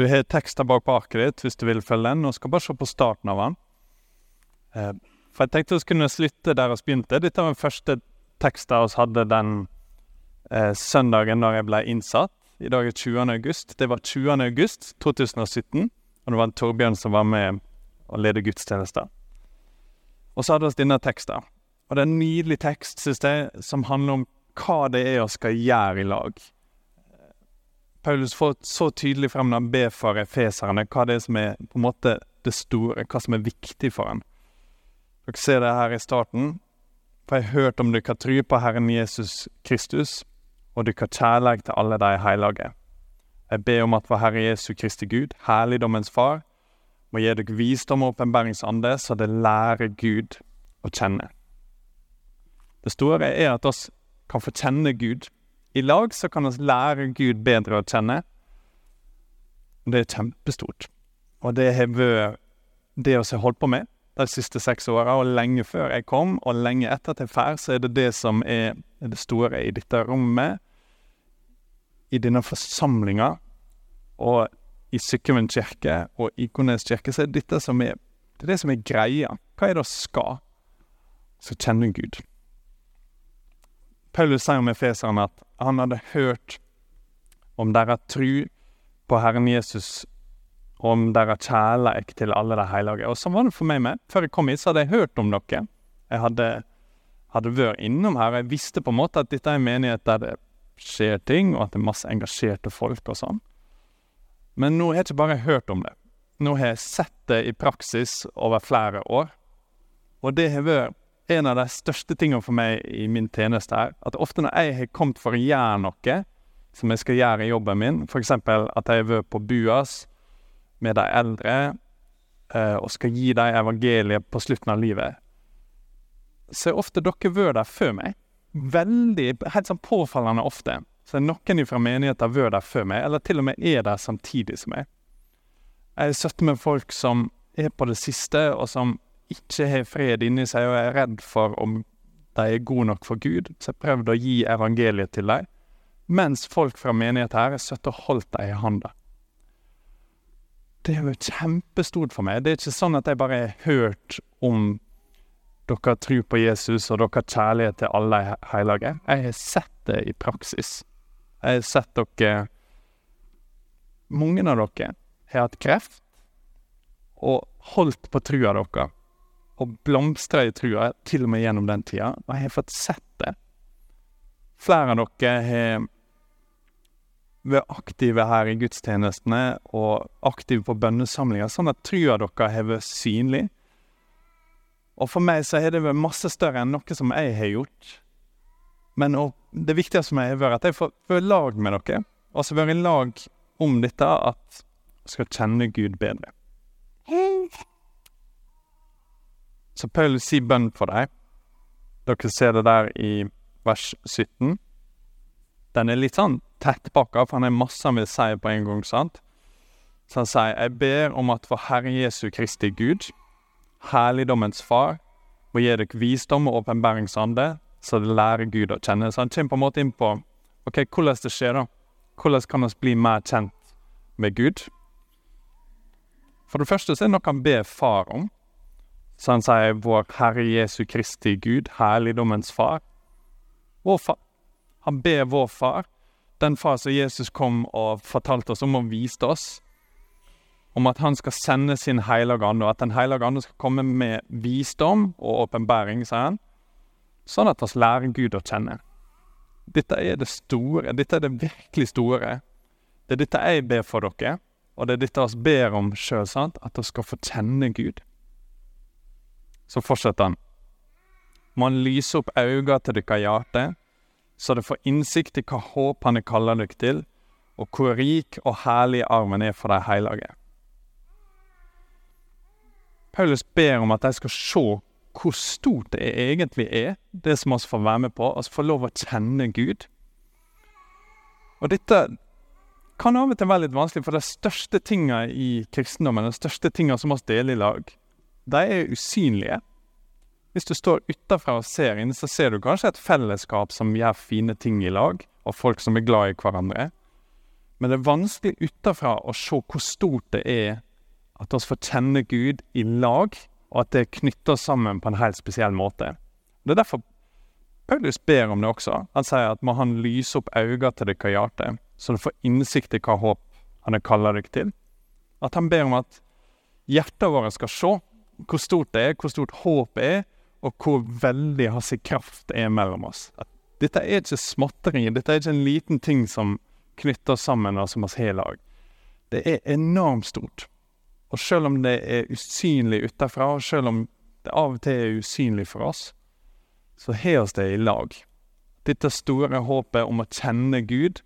Du har tekster bak på ditt hvis du vil følge den, og skal bare se på starten av den. Eh, for jeg tenkte vi skulle slutte der vi begynte. Dette var den første teksten vi hadde den eh, søndagen da jeg ble innsatt. I dag er 20. august. Det var 20. august 2017, og det var Torbjørn som var med og ledet gudstjenesten. Og så hadde vi denne teksten. Og det er en nydelig tekst, synes jeg, som handler om hva det er vi skal gjøre i lag. Paulus får så tydelig frem når han ber for efeserne, hva det er som er på en måte det store, hva som er viktig for ham. Dere ser det her i starten. For jeg har hørt om dere tro på Herren Jesus Kristus, og dere kjærlighet til alle de hellige. Jeg ber om at vår Herre Jesu Kristi Gud, herligdommens Far, må gi dere visdom og åpenbæringsande, så det lærer Gud å kjenne. Det store er at oss kan få kjenne Gud i lag så kan vi lære Gud bedre å kjenne. Det er kjempestort. Og det har vært det vi har holdt på med de siste seks åra, og lenge før jeg kom, og lenge etter at jeg drar, så er det det som er det store i dette rommet, i denne forsamlinga, og i Sykkylven kirke og Ikones kirke, så er det dette som er det er det som er greia. Hva er det vi skal? Så kjenne Gud. Paulus sier om Efeseren at han hadde hørt om deres tru på Herren Jesus, og om deres kjærleik til alle de hellige. Og sånn var det for meg med. Før jeg kom hit, så hadde jeg hørt om dere. Jeg hadde, hadde vært innom her. Jeg visste på en måte at dette er en menighet der det skjer ting, og at det er masse engasjerte folk og sånn. Men nå har jeg ikke bare hørt om det. Nå har jeg sett det i praksis over flere år. Og det har vært en av de største tingene for meg i min tjeneste er at ofte når jeg har kommet for å gjøre noe som jeg skal gjøre i jobben min, f.eks. at jeg har vært på Buas med de eldre eh, og skal gi dem evangeliet på slutten av livet, så er ofte dere vært der før meg. Veldig, Helt sånn påfallende ofte. Så er noen fra menigheten vært der før meg, eller til og med er der samtidig som meg. Jeg har sittet med folk som er på det siste, og som ikke har fred inni seg og er redd for om de er gode nok for Gud, så jeg prøvde å gi evangeliet til dem, mens folk fra menigheten her har sittet og holdt dem i handa. Det er jo kjempestort for meg. Det er ikke sånn at jeg bare har hørt om dere tror på Jesus og dere kjærlighet til alle hellige. Jeg har sett det i praksis. Jeg har sett dere Mange av dere har hatt kreft og holdt på trua deres og blomstra i trua, til og med gjennom den tida. Og jeg har fått sett det. Flere av dere har vært aktive her i gudstjenestene og aktive på bønnesamlinger, sånn at trua deres har vært synlig. Og for meg så har det vært masse større enn noe som jeg har gjort. Men det viktigste for meg har vært at jeg får være i lag med dere, og så være i lag om dette at jeg skal kjenne Gud bedre. Så Paulus sier bønn for deg. Dere ser det der i vers 17. Den er litt sånn tettpakka, for han har masse han vil si på en gang. sant? Så han sier, jeg ber om at for Herre Jesu Kristi Gud, herligdommens Far, må gi dere visdom og åpenbæringsande, så det lærer Gud å kjenne. Så han kommer på en måte inn på ok, hvordan det skjer, da. Hvordan kan vi bli mer kjent med Gud? For det første så er det noe han ber far om. Så han sier vår Herre Jesu Kristi Gud, herligdommens far. Vår far. Han ber vår far, den far som Jesus kom og fortalte oss om og viste oss, om at han skal sende sin hellige ande, og at Den hellige ande skal komme med visdom og åpenbæring, sier han, sånn at vi lærer Gud å kjenne. Dette er det store, dette er det virkelig store. Det er dette jeg ber for dere, og det er dette vi ber om sjøl, at vi skal få kjenne Gud. Så fortsetter han. Må han lyse opp øynene til deres hjerte, så dere får innsikt i hva håp han kaller dere til, og hvor rik og herlig arven er for de hellige. Paulus ber om at de skal se hvor stort det egentlig er, det som vi får være med på, altså få lov å kjenne Gud. Og dette kan av og til være litt vanskelig, for de største tinga i kristendommen, de største tinga som vi deler i lag, de er usynlige. Hvis du står utafra og ser inn, så ser du kanskje et fellesskap som gjør fine ting i lag, og folk som er glad i hverandre. Men det er vanskelig utenfra å se hvor stort det er at vi får kjenne Gud i lag, og at det knytter oss sammen på en helt spesiell måte. Det er derfor Paulus ber om det også. Han sier at må han lyse opp øynene til dere hjerte, så dere får innsikt i hva håp han har kalla dere til. At han ber om at hjertet vårt skal se hvor stort det er, hvor stort håpet er, og hvor veldig hans kraft er mellom oss. At dette er ikke småtteri, dette er ikke en liten ting som knytter oss sammen, og som oss har lag. Det er enormt stort. Og selv om det er usynlig utenfra, og selv om det av og til er usynlig for oss, så har oss det i lag. Dette store håpet om å kjenne Gud,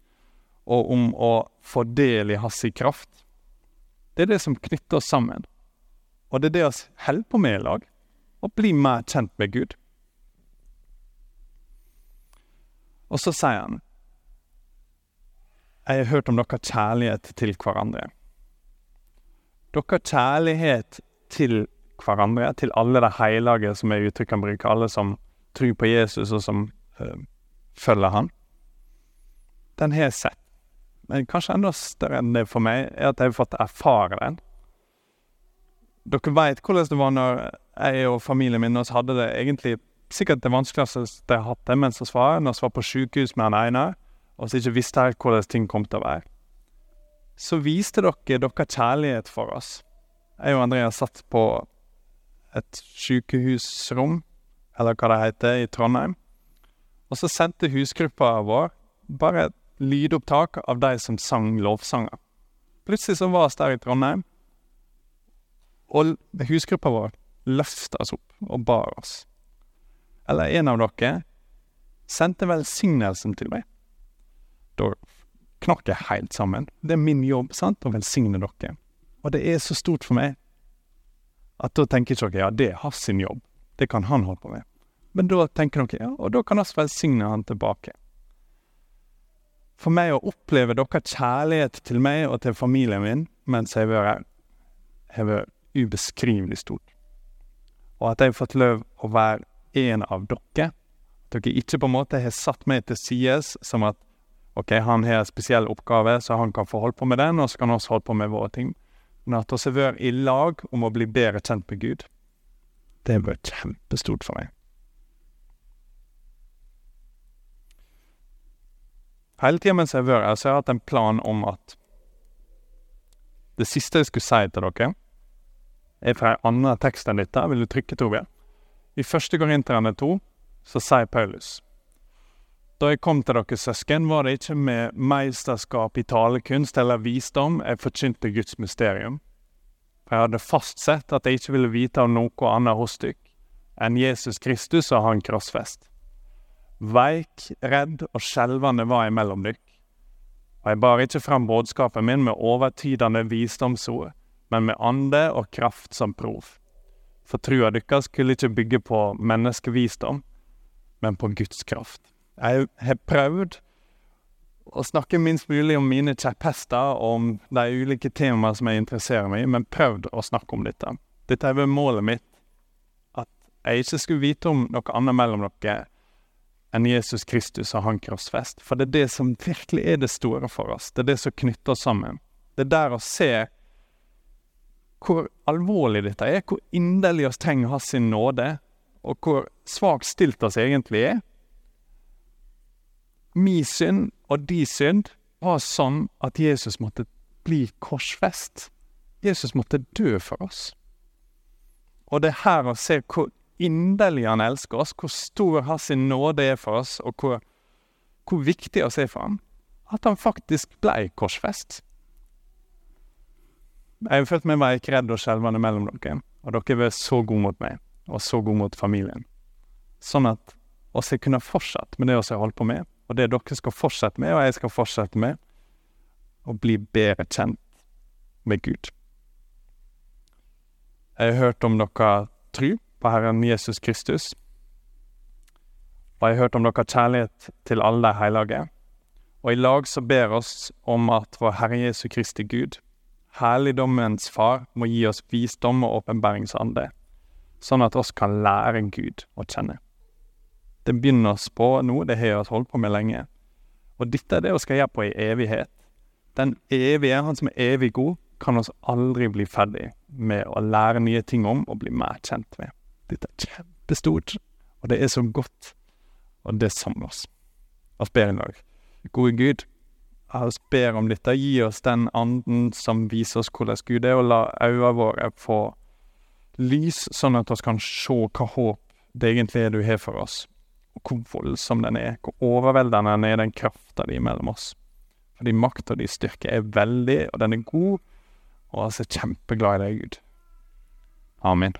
og om å få del i hans kraft, det er det som knytter oss sammen. Og det er det vi holder på med i lag, å bli mer kjent med Gud. Og så sier han Jeg har hørt om deres kjærlighet til hverandre. Deres kjærlighet til hverandre, til alle de hellige, som er uttrykk han bruker, alle som tror på Jesus og som øh, følger han, den har jeg sett. Men kanskje enda større enn det for meg, er at jeg har fått erfare den. Dere veit hvordan det var når jeg og familien min oss hadde det egentlig sikkert det vanskeligste jeg har hatt det mens vi var når vi var på sykehus med han ene, og så ikke visste helt hvordan ting kom til å være. Så viste dere deres kjærlighet for oss. Jeg og Andrea satt på et sykehusrom, eller hva det heter, i Trondheim. Og så sendte husgruppa vår bare et lydopptak av de som sang lovsanger. Plutselig så var vi der i Trondheim, og husgruppa vår løfta oss opp og bar oss. Eller en av dere sendte velsignelsen til meg. Da knakk jeg helt sammen. Det er min jobb sant, å velsigne dere. Og det er så stort for meg at da tenker ikke dere ja, det er hans jobb. Det kan han holde på med. Men da tenker dere ja, og da kan vi velsigne han tilbake. For meg å oppleve deres kjærlighet til meg og til familien min mens jeg har vært ubeskrivelig stort. Og at jeg har fått lov å være en av dere. At dere ikke på en måte har satt meg til sides som at ok, han har en spesiell oppgave, så han kan få holde på med den, og så kan vi holde på med våre ting. Men at vi har vært i lag om å bli bedre kjent med Gud, det har vært kjempestort for meg. Hele tida mens jeg har vært her, så har jeg hatt en plan om at det siste jeg skulle si til dere, er fra en annen tekst enn dette. Vil du trykke, Torbjørn? I første Korinterne 2 så sier Paulus Da jeg kom til dere søsken, var det ikke med meisterskap i talekunst eller visdom jeg forkynte Guds mysterium. For jeg hadde fastsett at jeg ikke ville vite av noe annet hos dere enn Jesus Kristus og Han krossfest. Veik, redd og skjelvende var jeg mellom dere. Og jeg bar ikke fram budskapet min med overtydende visdomsord, men med ande og kraft som prov. For trua deres skulle ikke bygge på menneskevisdom, men på Guds kraft. Jeg har prøvd å snakke minst mulig om mine kjepphester og om de ulike temaene som jeg interesserer meg i, men prøvd å snakke om dette. Dette er vel målet mitt, at jeg ikke skulle vite om noe annet mellom dere enn Jesus Kristus og Han krossfest. For det er det som virkelig er det store for oss. Det er det som knytter oss sammen. Det er der å se hvor alvorlig dette er, hvor inderlig oss trenger Hans nåde, og hvor svakt stilt oss egentlig er. Min synd og de synd var sånn at Jesus måtte bli korsfest. Jesus måtte dø for oss. Og det er her å se hvor inderlig han elsker oss, hvor stor hans nåde er for oss, og hvor, hvor viktig oss er for ham, at han faktisk ble korsfest. Jeg har følt meg veik, redd og skjelvende mellom dere, og dere vært så gode mot meg, og så gode mot familien. Sånn at oss har kunnet fortsette med det vi har holdt på med, og det dere skal fortsette med, og jeg skal fortsette med, å bli bedre kjent med Gud. Jeg har hørt om dere tro på Herren Jesus Kristus, og jeg har hørt om dere kjærlighet til alle de hellige. Og i lag så ber oss om at vår Herre Jesu Kristi Gud, Herligdommens Far må gi oss visdom og åpenbæringsande, sånn at oss kan lære Gud å kjenne. Det begynner oss på nå, det har vi holdt på med lenge. Og dette er det vi skal gjøre på i evighet. den evige, han som er evig god, kan oss aldri bli ferdig med å lære nye ting om og bli mer kjent med. Dette er kjempestort, og det er så godt, og det samler oss. Oss ber i dag. Gode Gud, jeg ber om dette. Gi oss den anden som viser oss hvordan Gud er, og la øynene våre få lys, sånn at vi kan se hva håp det egentlig er du har for oss, og hvor voldsom den er, hvor overveldende den er, den krafta di mellom oss. Fordi makta di styrke er veldig, og den er god, og vi er kjempeglad i deg, Gud. Amen.